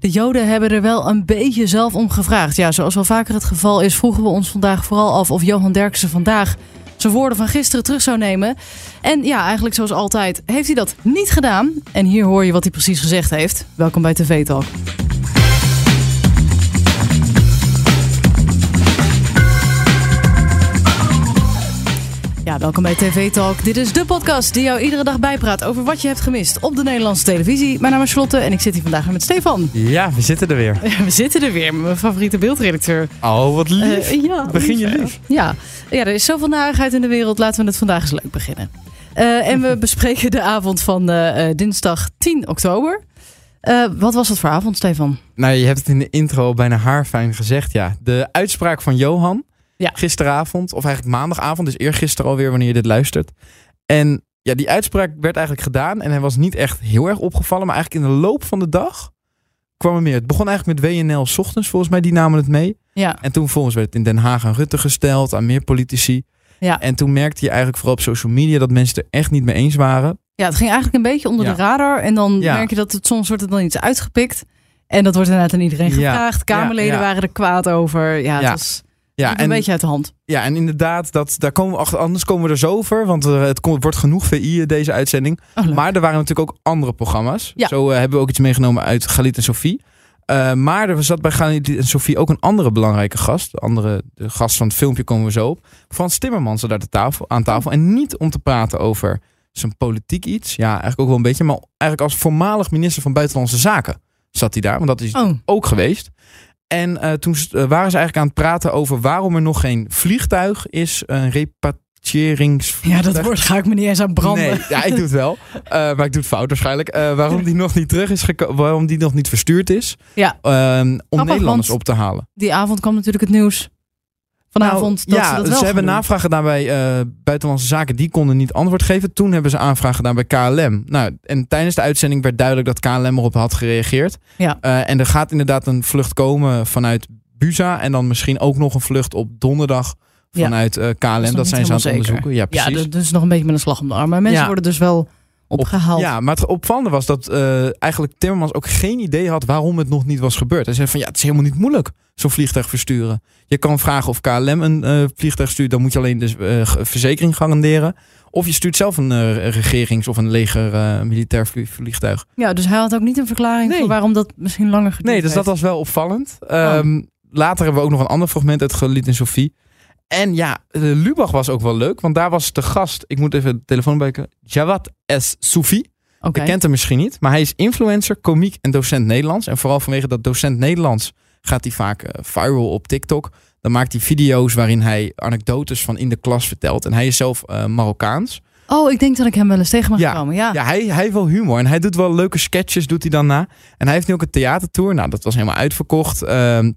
De Joden hebben er wel een beetje zelf om gevraagd. Ja, zoals wel vaker het geval is, vroegen we ons vandaag vooral af of Johan Derksen vandaag zijn woorden van gisteren terug zou nemen. En ja, eigenlijk zoals altijd heeft hij dat niet gedaan. En hier hoor je wat hij precies gezegd heeft. Welkom bij TV Talk. Ja, welkom bij TV Talk. Dit is de podcast die jou iedere dag bijpraat over wat je hebt gemist op de Nederlandse televisie. Mijn naam is Charlotte en ik zit hier vandaag met Stefan. Ja, we zitten er weer. We zitten er weer, mijn favoriete beeldredacteur. Oh, wat lief. Uh, ja, Begin je lief. Ja. ja, er is zoveel narigheid in de wereld. Laten we het vandaag eens leuk beginnen. Uh, en we bespreken de avond van uh, dinsdag 10 oktober. wat was het voor avond, Stefan? Nou, je hebt het in de intro bijna haarfijn gezegd, ja. De uitspraak van Johan ja. Gisteravond, of eigenlijk maandagavond, dus eergisteren alweer wanneer je dit luistert. En ja, die uitspraak werd eigenlijk gedaan en hij was niet echt heel erg opgevallen. Maar eigenlijk in de loop van de dag kwam er meer. Het begon eigenlijk met WNL s ochtends, volgens mij, die namen het mee. Ja. En toen volgens werd het in Den Haag aan Rutte gesteld, aan meer politici. Ja. En toen merkte je eigenlijk vooral op social media dat mensen het er echt niet mee eens waren. Ja, het ging eigenlijk een beetje onder Ja. de radar. En dan Ja. merk je dat het soms wordt er dan iets uitgepikt. En dat wordt inderdaad aan iedereen gevraagd. Kamerleden waren er kwaad over. Ja, het was Ja, liep een beetje uit de hand. Ja, en inderdaad, dat, daar komen we achter, anders komen we er zo over. Want eh, het komt- wordt genoeg VI, eh, deze uitzending. Oh. Maar er waren natuurlijk ook andere programma's. Ja. Zo eh, hebben we ook iets meegenomen uit Galit en Sophie. Maar er zat bij Galit en Sophie ook een andere belangrijke gast. De, andere, de gast van het filmpje komen we zo op. Frans Timmermans zat daar de tafel, aan tafel. En niet om te praten over zijn politiek iets. Ja, eigenlijk ook wel een beetje. Maar eigenlijk als voormalig minister van Buitenlandse Zaken zat hij daar. Want dat is Oh, ook geweest. En eh, toen eh, waren ze eigenlijk aan het praten over waarom er nog geen vliegtuig is. Een repatrierings. ja, dat woord ga ik me niet eens aan branden. Nee, ja, ik doe het wel. Eh, maar ik doe het fout waarschijnlijk. Waarom die nog niet terug is geko- waarom die nog niet verstuurd is. Ja. Ehm, om Nederlanders op te halen. Die avond kwam natuurlijk het nieuws. Vanavond Nou, dat ja, ze dat ze wel hebben gaan doen. navraag gedaan bij eh, Buitenlandse Zaken. Die konden niet antwoord geven. Toen hebben ze aanvraag gedaan bij KLM. Nou, en tijdens de uitzending werd duidelijk dat KLM erop had gereageerd. Ja. Eh, en er gaat inderdaad een vlucht komen vanuit Buza. En dan misschien ook nog een vlucht op donderdag Ja. vanuit eh, KLM. Dat, zijn ze aan het zeker. onderzoeken. Ja, Ja, precies. dus, dus nog een beetje met een slag om de arm. Maar mensen Ja. worden dus wel opgehaald. Ja, maar het opvallende was dat eh, eigenlijk Timmermans ook geen idee had waarom het nog niet was gebeurd. Hij zei van ja, het is helemaal niet moeilijk zo'n vliegtuig versturen. Je kan vragen of KLM een eh, vliegtuig stuurt, dan moet je alleen de eh, g- verzekering garanderen. Of je stuurt zelf een eh, regerings- of een leger eh, militair vlie- vliegtuig. Ja, dus hij had ook niet een verklaring Nee. voor waarom dat misschien langer geduurd Nee, dus dat was wel opvallend. Oh. Ehm, Later hebben we ook nog een ander fragment uit Gelied en Sophie. En ja, eh, Lubach was ook wel leuk, want daar was de gast, ik moet even de telefoon bijken, Jawad S. Soufi. Oké. Je kent hem misschien niet, maar hij is influencer, komiek en docent Nederlands. En vooral vanwege dat docent Nederlands gaat hij vaak eh, viral op TikTok. Dan maakt hij video's waarin hij anekdotes van in de klas vertelt. En hij is zelf eh, Marokkaans. Oh, ik denk dat ik hem wel eens tegen mag Ja. komen. Ja. Ja, hij, hij heeft wel humor. En hij doet wel leuke sketches, doet hij dan na. En hij heeft nu ook een theatertour. Nou, dat was helemaal uitverkocht. Ehm,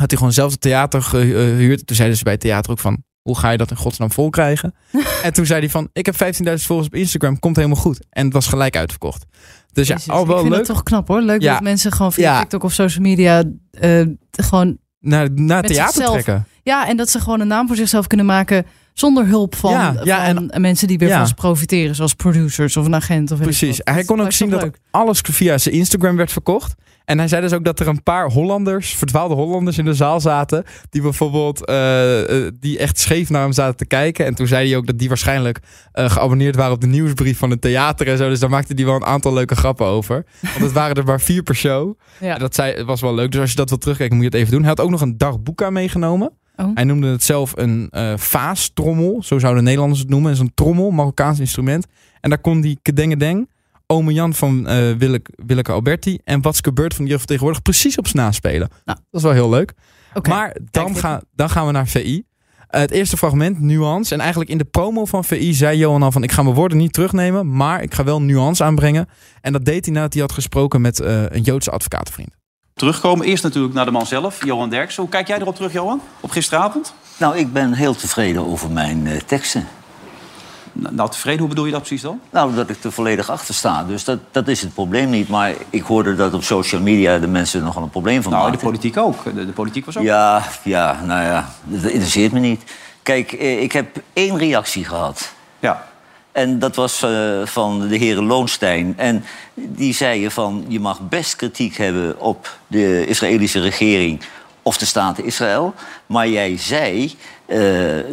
had hij gewoon zelf het theater gehuurd. Toen zeiden ze bij het theater ook van... Hoe ga je dat in godsnaam vol krijgen? en toen zei hij van... Ik heb 15.000 volgers op Instagram. Komt helemaal goed. En het was gelijk uitverkocht. Dus ja, Jezus, al ik wel vind leuk. het toch knap hoor. Leuk Ja. dat mensen gewoon via Ja. TikTok of social media eh, gewoon... Naar, naar theater zichzelf. trekken. Ja, en dat ze gewoon een naam voor zichzelf kunnen maken zonder hulp van, Ja, ja, van mensen die weer ja. van ze profiteren. Zoals producers of een agent. Of Precies. Hij kon ook zien dat leuk. alles via zijn Instagram werd verkocht. En hij zei dus ook dat er een paar Hollanders, verdwaalde Hollanders in de zaal zaten. Die bijvoorbeeld, eh, eh, die echt scheef naar hem zaten te kijken. En toen zei hij ook dat die waarschijnlijk eh, geabonneerd waren op de nieuwsbrief van het theater en zo. Dus daar maakte hij wel een aantal leuke grappen over. Want het waren er maar vier per show. Ja. En dat zei, het was wel leuk. Dus als je dat wil terugkijken, moet je het even doen. Hij had ook nog een dagboeka meegenomen. Oh. Hij noemde het zelf een eh vaastrommel. Zo zouden Nederlanders het noemen. Dat is een trommel, Marokkaans instrument. En daar kon die kedengedeng, ome Jan van eh Willeke, Willeke Alberti... en Watske gebeurt van de tegenwoordig precies op sna spelen. Nou. Dat is wel heel leuk. Maar dan, ga, dan gaan we naar VI. Het eerste fragment, nuance. En eigenlijk in de promo van VI zei Johan al van... ik ga mijn woorden niet terugnemen, maar ik ga wel nuance aanbrengen. En dat deed hij nadat hij had gesproken met eh, een Joodse advocatenvriend. Terugkomen. Eerst natuurlijk naar de man zelf, Johan Derksen. Hoe kijk jij erop terug, Johan? Op gisteravond? Nou, ik ben heel tevreden over mijn eh, teksten. Nou, nou, tevreden, hoe bedoel je dat precies dan? Nou, dat ik er volledig achter sta. Dus dat, dat is het probleem niet. Maar ik hoorde dat op social media de mensen er nogal een probleem van Nou, de maakten. politiek ook. De, de politiek was ook. Ja, ja, nou ja, dat interesseert me niet. Kijk, eh, ik heb één reactie gehad. Ja. En dat was uh, van de heren Loonstein. En die zeiden van, je mag best kritiek hebben op de Israëlische regering of de staat Israël. Maar jij zei, uh,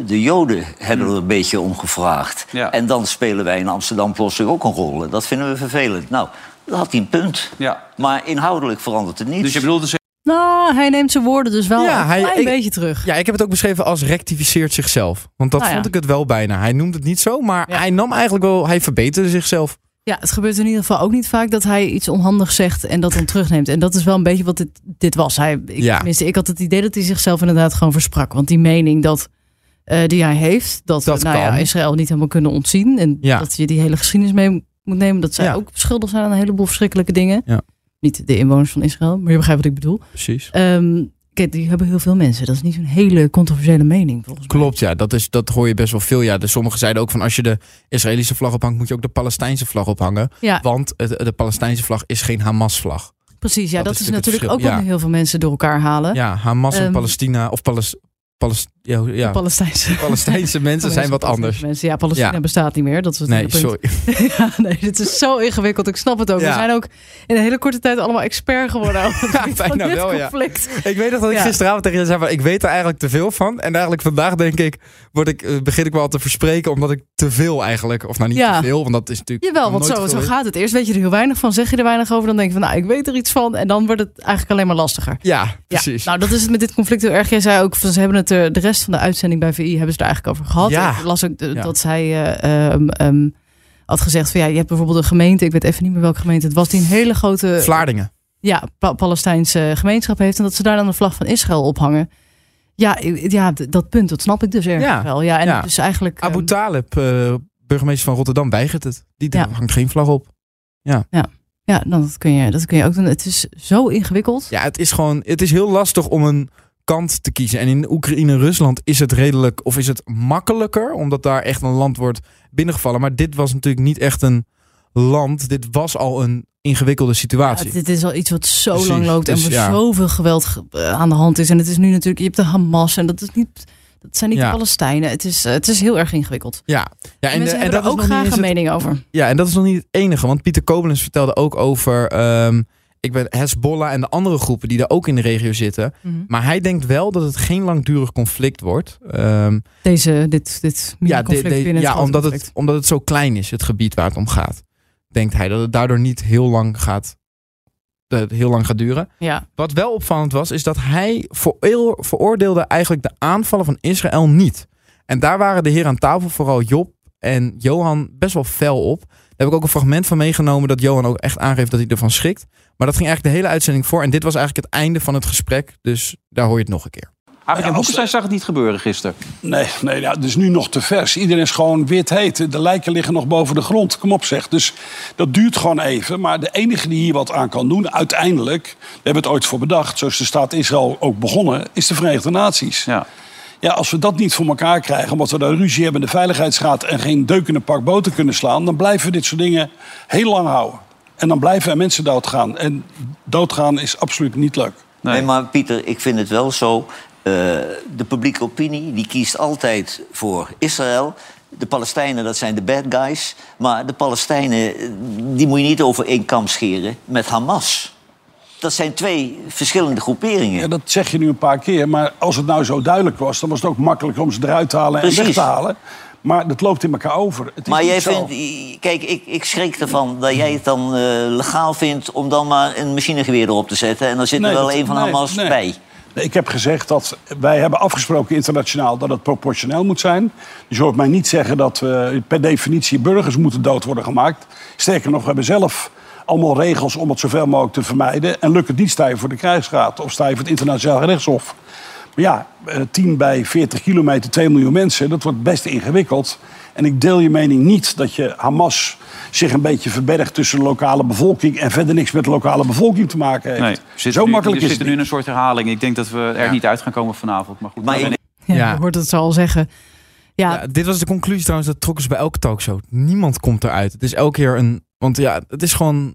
de Joden hebben er een beetje om gevraagd. Ja. En dan spelen wij in Amsterdam plotseling ook een rol. Dat vinden we vervelend. Nou, dat had hij een punt. Ja. Maar inhoudelijk verandert het niet. Dus je bedoelt dus Nou, hij neemt zijn woorden dus wel Ja, een hij- klein ik- beetje terug. Ja, ik heb het ook beschreven als rectificeert zichzelf. Want dat Nou ja. vond ik het wel bijna. Hij noemde het niet zo, maar Ja. hij nam eigenlijk wel... Hij verbeterde zichzelf. Ja, het gebeurt in ieder geval ook niet vaak dat hij iets onhandigs zegt en dat dan terugneemt. En dat is wel een beetje wat dit, dit was. Hij, ik, Ja. tenminste, ik had het idee dat hij zichzelf inderdaad gewoon versprak. Want die mening dat, eh, die hij heeft, dat, Dat we nou ja. Israël niet helemaal kunnen ontzien. En Ja. dat je die hele geschiedenis mee moet nemen. Dat zij ook schuldig zijn aan een heleboel verschrikkelijke dingen. Ja. Niet de inwoners van Israël, maar je begrijpt wat ik bedoel. Precies. Ehm, kijk, die hebben heel veel mensen. Dat is niet zo'n hele controversiële mening volgens mij. Klopt, ja. Dat, is, dat hoor je best wel veel. Ja, dus sommigen zeiden ook van als je de Israëlische vlag ophangt, moet je ook de Palestijnse vlag ophangen. Ja, Want het- de Palestijnse vlag is geen Hamas-vlag. precies. Ja, dat dat, is natuurlijk ook wat heel veel mensen door elkaar halen. Ja, Hamas en Ehm, Palestina of Pales, Pales, ja, ja, Palestijnse. Palestijnse mensen zijn wat anders. Mensen. Ja, Palestina Ja. bestaat niet meer. Dat is het Nee, sorry. Ja, nee, dit is zo ingewikkeld. Ik snap het ook. We zijn ook in een hele korte tijd allemaal expert geworden Ja, bijna dit wel, ja. conflict. Ik weet nog dat ik gisteravond tegen je zei van ik weet er eigenlijk te veel van. En eigenlijk vandaag denk ik, word ik eh, begin ik wel te verspreken omdat ik te veel eigenlijk, of nou niet Ja. te veel, want dat is natuurlijk Jawel, want zo, zo gaat het. Eerst weet je er heel weinig van, zeg je er weinig over, dan denk je van, nou, ik weet er iets van. En dan wordt het eigenlijk alleen maar lastiger. Ja, precies. Nou, dat is het met dit conflict heel erg. Jij zei ook, van, ze hebben het er, de rest van de uitzending bij VI hebben ze er eigenlijk over gehad. Ja. Ik las ook Ja. dat zij eh, ehm, ehm, had gezegd van, ja, je hebt bijvoorbeeld een gemeente, ik weet even niet meer welke gemeente het was, die een hele grote Vlaardingen. ja, Pa- Palestijnse gemeenschap heeft en dat ze daar dan de vlag van Israël ophangen. Ja, ja dat punt, dat snap ik dus ergens Ja. wel. Ja, en Ja. dus eigenlijk... Abu ehm, Talib, eh, burgemeester van Rotterdam, weigert het. Die Ja. hangt geen vlag op. ja, dan dat, kun je, dat kun je ook doen. Het is zo ingewikkeld. Ja, het is gewoon, het is heel lastig om een kant te kiezen. En in Oekraïne en Rusland is het redelijk, of is het makkelijker, omdat daar echt een land wordt binnengevallen. Maar dit was natuurlijk niet echt een land. Dit was al een ingewikkelde Ja, situatie. dit is al iets wat zo Precies, lang loopt en dus waar ja. zoveel geweld ge- eh, aan de hand is. En het is nu natuurlijk, je hebt de Hamas en dat is niet... Dat zijn niet Ja. de Palestijnen. Het is, eh, het is heel erg ingewikkeld. ja, ja En, en, dat er ook graag een mening over. Ja, en dat is nog niet het enige. Want Pieter Koblenz vertelde ook over ehm, ik ben Hezbollah en de andere groepen die daar ook in de regio zitten. Mhm. Maar hij denkt wel dat het geen langdurig conflict wordt. Ehm, Deze, dit, dit ja, conflict de- de- binnen het ja grote omdat, het, omdat het zo klein is, het gebied waar het om gaat. Denkt hij dat het daardoor niet heel lang gaat, dat het heel lang gaat duren. Ja, Wat wel opvallend was, is dat hij veroor- veroordeelde eigenlijk de aanvallen van Israël niet. En daar waren de heren aan tafel, vooral Job en Johan, best wel fel op. Daar heb ik ook een fragment van meegenomen dat Johan ook echt aangeeft dat hij ervan schrikt. Maar dat ging eigenlijk de hele uitzending voor. En dit was eigenlijk het einde van het gesprek. Dus daar hoor je het nog een keer. Ja, als- Boekenstein zag het niet gebeuren gisteren. Nee, nee ja, het is nu nog te vers. Iedereen is gewoon wit heet. De lijken liggen nog boven de grond. Kom op zeg. Dus dat duurt gewoon even. Maar de enige die hier wat aan kan doen, uiteindelijk... we hebben het ooit voor bedacht, zoals de staat Israël ook begonnen... is de Verenigde Naties. Ja. Ja, als we dat niet voor elkaar krijgen, omdat we daar ruzie hebben in de Veiligheidsraad... en geen deuk in een pak boter kunnen slaan... dan blijven we dit soort dingen heel lang houden. En dan blijven er mensen doodgaan. En doodgaan is absoluut niet leuk. Nee. Nee, maar Pieter, ik vind het wel zo. eh, de publieke opinie die kiest altijd voor Israël. De Palestijnen, dat zijn de bad guys. Maar de Palestijnen, die moet je niet over één kam scheren met Hamas. Dat zijn twee verschillende groeperingen. Ja, dat zeg je nu een paar keer. Maar als het nou zo duidelijk was, dan was het ook makkelijker om ze eruit te halen en weg te halen. Maar dat loopt in elkaar over. Het is Maar jij zo. vindt, kijk, ik, ik schrik ervan dat jij het dan eh, legaal vindt om dan maar een machinegeweer erop te zetten. En dan zit er Nee, wel dat- een van nee, Hamas nee. bij. Nee, ik heb gezegd dat wij hebben afgesproken internationaal dat het proportioneel moet zijn. Dus je hoort mij niet zeggen dat eh, per definitie burgers moeten dood worden gemaakt. Sterker nog, we hebben zelf allemaal regels om het zoveel mogelijk te vermijden. En lukt het niet, sta je voor de krijgsraad of sta je voor het internationaal rechtshof. Maar ja, eh, 10 bij 40 kilometer, 2 miljoen mensen, dat wordt best ingewikkeld. En ik deel je mening niet dat je Hamas zich een beetje verbergt tussen de lokale bevolking en verder niks met de lokale bevolking te maken heeft. Nee, we zitten Zo nu, makkelijk we is het zitten nu in een soort herhaling. Ik denk dat we er Ja. niet uit gaan komen vanavond. Maar goed, Maar nou ja, Ja. je hoort het zo al zeggen. Ja, Ja, dit was de conclusie trouwens, dat trokken ze bij elke talkshow. Niemand komt eruit. Het is elke keer een... Want ja, het is gewoon...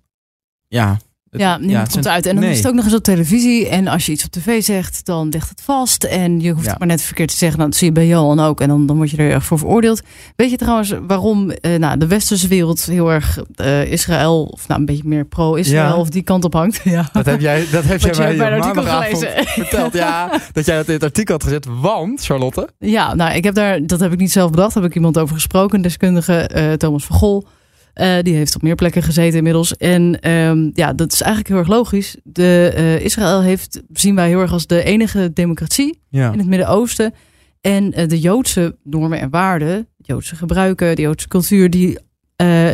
Ja, ja, niemand komt uit. En dan is het ook nog eens op televisie. En als je iets op tv zegt, dan ligt het vast. En je hoeft het maar net verkeerd te zeggen. Nou, dat zie je bij Johan ook. En dan, dan word je er erg voor veroordeeld. Weet je trouwens waarom uh, nou, de westerse wereld heel erg uh, Israël... of nou een beetje meer pro-Israël of die kant op hangt? Ja. Dat heb jij, dat heb jij bij artikel gelezen. verteld. Ja, dat jij dat in het artikel had gezet. Want, Charlotte? Ja, nou, ik heb daar, dat heb ik niet zelf bedacht. Daar heb ik iemand over gesproken. Een deskundige, uh, Thomas van Gol... Uh, die heeft op meer plekken gezeten inmiddels. En um, ja, dat is eigenlijk heel erg logisch. De, uh, Israël heeft, zien wij heel erg als de enige democratie ja. in het Midden-Oosten. En uh, de Joodse normen en waarden, Joodse gebruiken, de Joodse cultuur, die,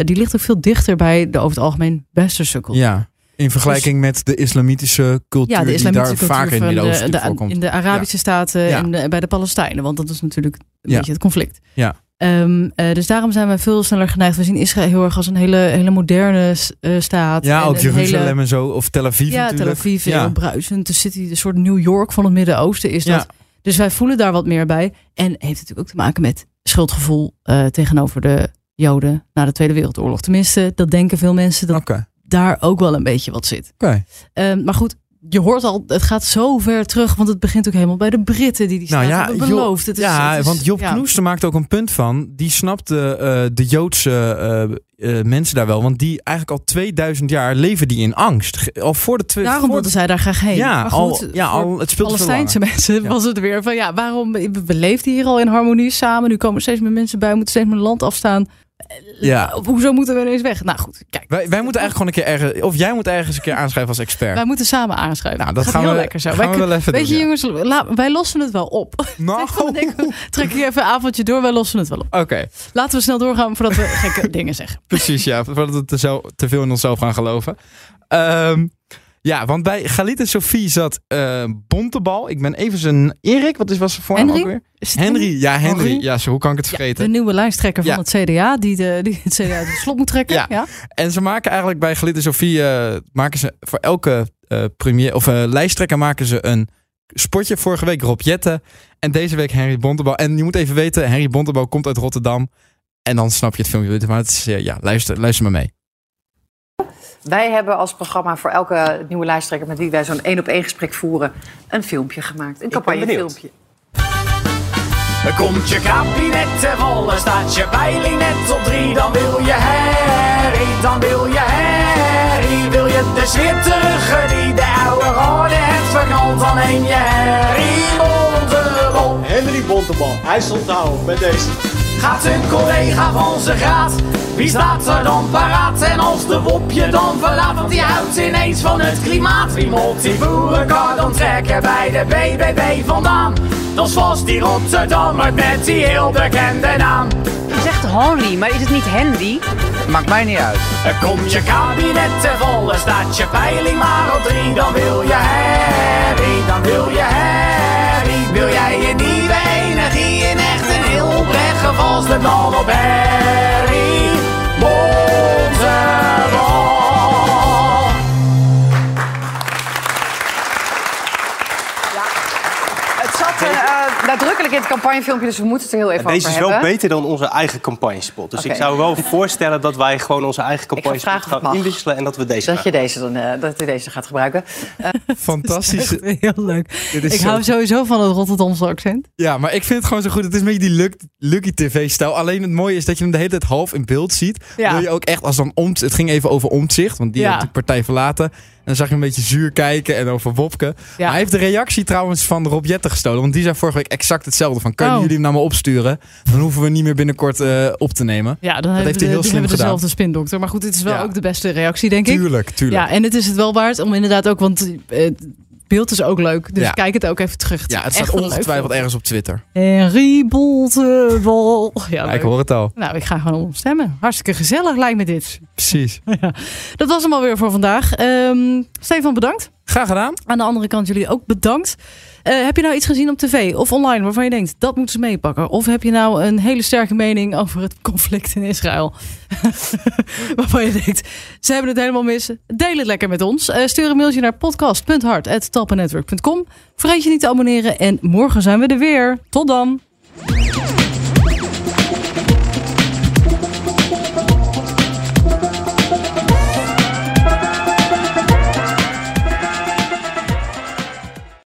die ligt ook veel dichter bij de over het algemeen westerse cultuur. Ja. In vergelijking dus, met de islamitische cultuur ja, de islamitische die daar vaker in Midden-Oosten voorkomt. In de Arabische ja. staten en bij de Palestijnen. Want dat is natuurlijk een beetje het conflict. Ja. Um, uh, dus daarom zijn we veel sneller geneigd. We zien Israël heel erg als een hele, hele moderne uh, staat. Ja, ook Jeruzalem hele... en zo. Of Tel Aviv ja, natuurlijk. Tel Aviv, ja, heel bruisend. De city, de soort New York van het Midden-Oosten is dat. Dus wij voelen daar wat meer bij. En heeft natuurlijk ook te maken met schuldgevoel uh, tegenover de Joden na de Tweede Wereldoorlog. Tenminste, dat denken veel mensen dat okay. daar ook wel een beetje wat zit. Okay. Um, maar goed, je hoort al, het gaat zo ver terug, want het begint ook helemaal bij de Britten die die nou, ja, hebben beloofd. Het is, ja, het is, want Job ja. Knoester maakt ook een punt van, die snapte uh, de Joodse uh, uh, mensen daar wel, want die eigenlijk al 2000 jaar leven die in angst. Al voor de twee. Daarom wilden zij daar graag heen. Ja, goed, al, ja al, het speelt Palestijnse mensen was het weer van, ja, waarom we leefden hier al in harmonie samen, nu komen steeds meer mensen bij, moeten steeds meer land afstaan. Ja. Hoezo moeten we ineens weg? Nou goed, kijk. Wij, wij moeten eigenlijk gewoon een keer ergens... Of jij moet ergens een keer aanschrijven als expert. Wij moeten samen aanschrijven. Nou, dat gaan heel we, lekker zo. Gaan wij, we wel even weet doen, je jongens, wij lossen het wel op. Nou. trek ik even een avondje door, wij lossen het wel op. Oké. Okay. Laten we snel doorgaan voordat we gekke dingen zeggen. Precies, ja. Voordat we te, zo, te veel in onszelf gaan geloven. Um, ja, want bij Galit en Sophie zat uh, Bontebal. Ik ben even zijn... Erik, wat is, was zijn voornaam ook weer? Henry, ja, Henry. Henry. Ja, zo, hoe kan ik het vergeten? Ja, de nieuwe lijsttrekker van het CDA, die, de, die het CDA de slot moet trekken. Ja. ja. En ze maken eigenlijk bij Galit en Sophie... Uh, maken ze voor elke uh, premier, of lijsttrekker maken ze een spotje. Vorige week Rob Jetten en deze week Henry Bontebal. En je moet even weten, Henry Bontebal komt uit Rotterdam. En dan snap je het filmpje. Maar het is, ja, luister, luister maar mee. Wij hebben als programma voor elke nieuwe lijsttrekker met wie wij zo'n één op één gesprek voeren, een filmpje gemaakt. Een campagnefilmpje. Komt je kabinet te volle, staat je peiling net op drie, dan wil je herrie, dan wil je herrie. Wil je de sfeer terug, die de oude rode het verknald, dan neem je Henry Bontebal. Henry Bontebal, hij stond nou met deze. Gaat een collega van zijn graad wie staat er dan paraat? En als de wopje dan verlaat, want die houdt ineens van het klimaat. Wie moet die boerenkar dan trekken bij de BBB vandaan? Dat is vast die Rotterdammer met die heel bekende naam. Je zegt Henry, maar is het niet Henry? Maakt mij niet uit. Er komt je kabinet te volle, staat je peiling maar op drie. Dan wil je herrie, dan wil je herrie. Wil jij je nieuwe gevalselijk dan op herrie? In het campagnefilmpje, dus we moeten het er heel even over hebben. Deze is wel beter dan onze eigen campagnespot. Dus okay. ik zou wel voorstellen dat wij gewoon onze eigen campagnespot gaan inwisselen... en dat we deze Dat je deze, dan, uh, dat je deze gaat gebruiken. Uh, Fantastisch. Heel leuk. Ik zo... hou sowieso van het Rotterdamse accent. Ja, maar ik vind het gewoon zo goed. Het is een beetje die Lucky, Lucky TV-stijl. Alleen het mooie is dat je hem de hele tijd half in beeld ziet. Ja. Wil je ook echt als dan om... Het ging even over omzicht, want die ja. had de partij verlaten dan zag je een beetje zuur kijken en over Wopke. hij heeft de reactie trouwens van Rob Jetten gestolen. Want die zei vorige week exact hetzelfde. Van, kunnen oh. jullie hem naar me opsturen? Dan hoeven we niet meer binnenkort uh, op te nemen. Ja, dan dat heeft hij heel slim gedaan. dezelfde spindokter. Maar goed, dit is wel ja. ook de beste reactie, denk tuurlijk, ik. Tuurlijk, tuurlijk. Ja, en het is het wel waard om inderdaad ook... Want uh, beeld is ook leuk. Dus ja. kijk het ook even terug. Het ja, het staat ongetwijfeld ergens op Twitter. Henry Boltebal. Ja, ja, ik hoor het al. Nou, ik ga gewoon omstemmen. Hartstikke gezellig lijkt me dit. Precies. ja. Dat was hem alweer voor vandaag. Um, Stefan, bedankt. Graag gedaan. Aan de andere kant jullie ook bedankt. Uh, heb je nou iets gezien op tv of online waarvan je denkt dat moeten ze meepakken? Of heb je nou een hele sterke mening over het conflict in Israël? waarvan je denkt, ze hebben het helemaal mis. Deel het lekker met ons. Uh, stuur een mailtje naar podcast.hart.talpenetwork.com. Vergeet je niet te abonneren en morgen zijn we er weer. Tot dan!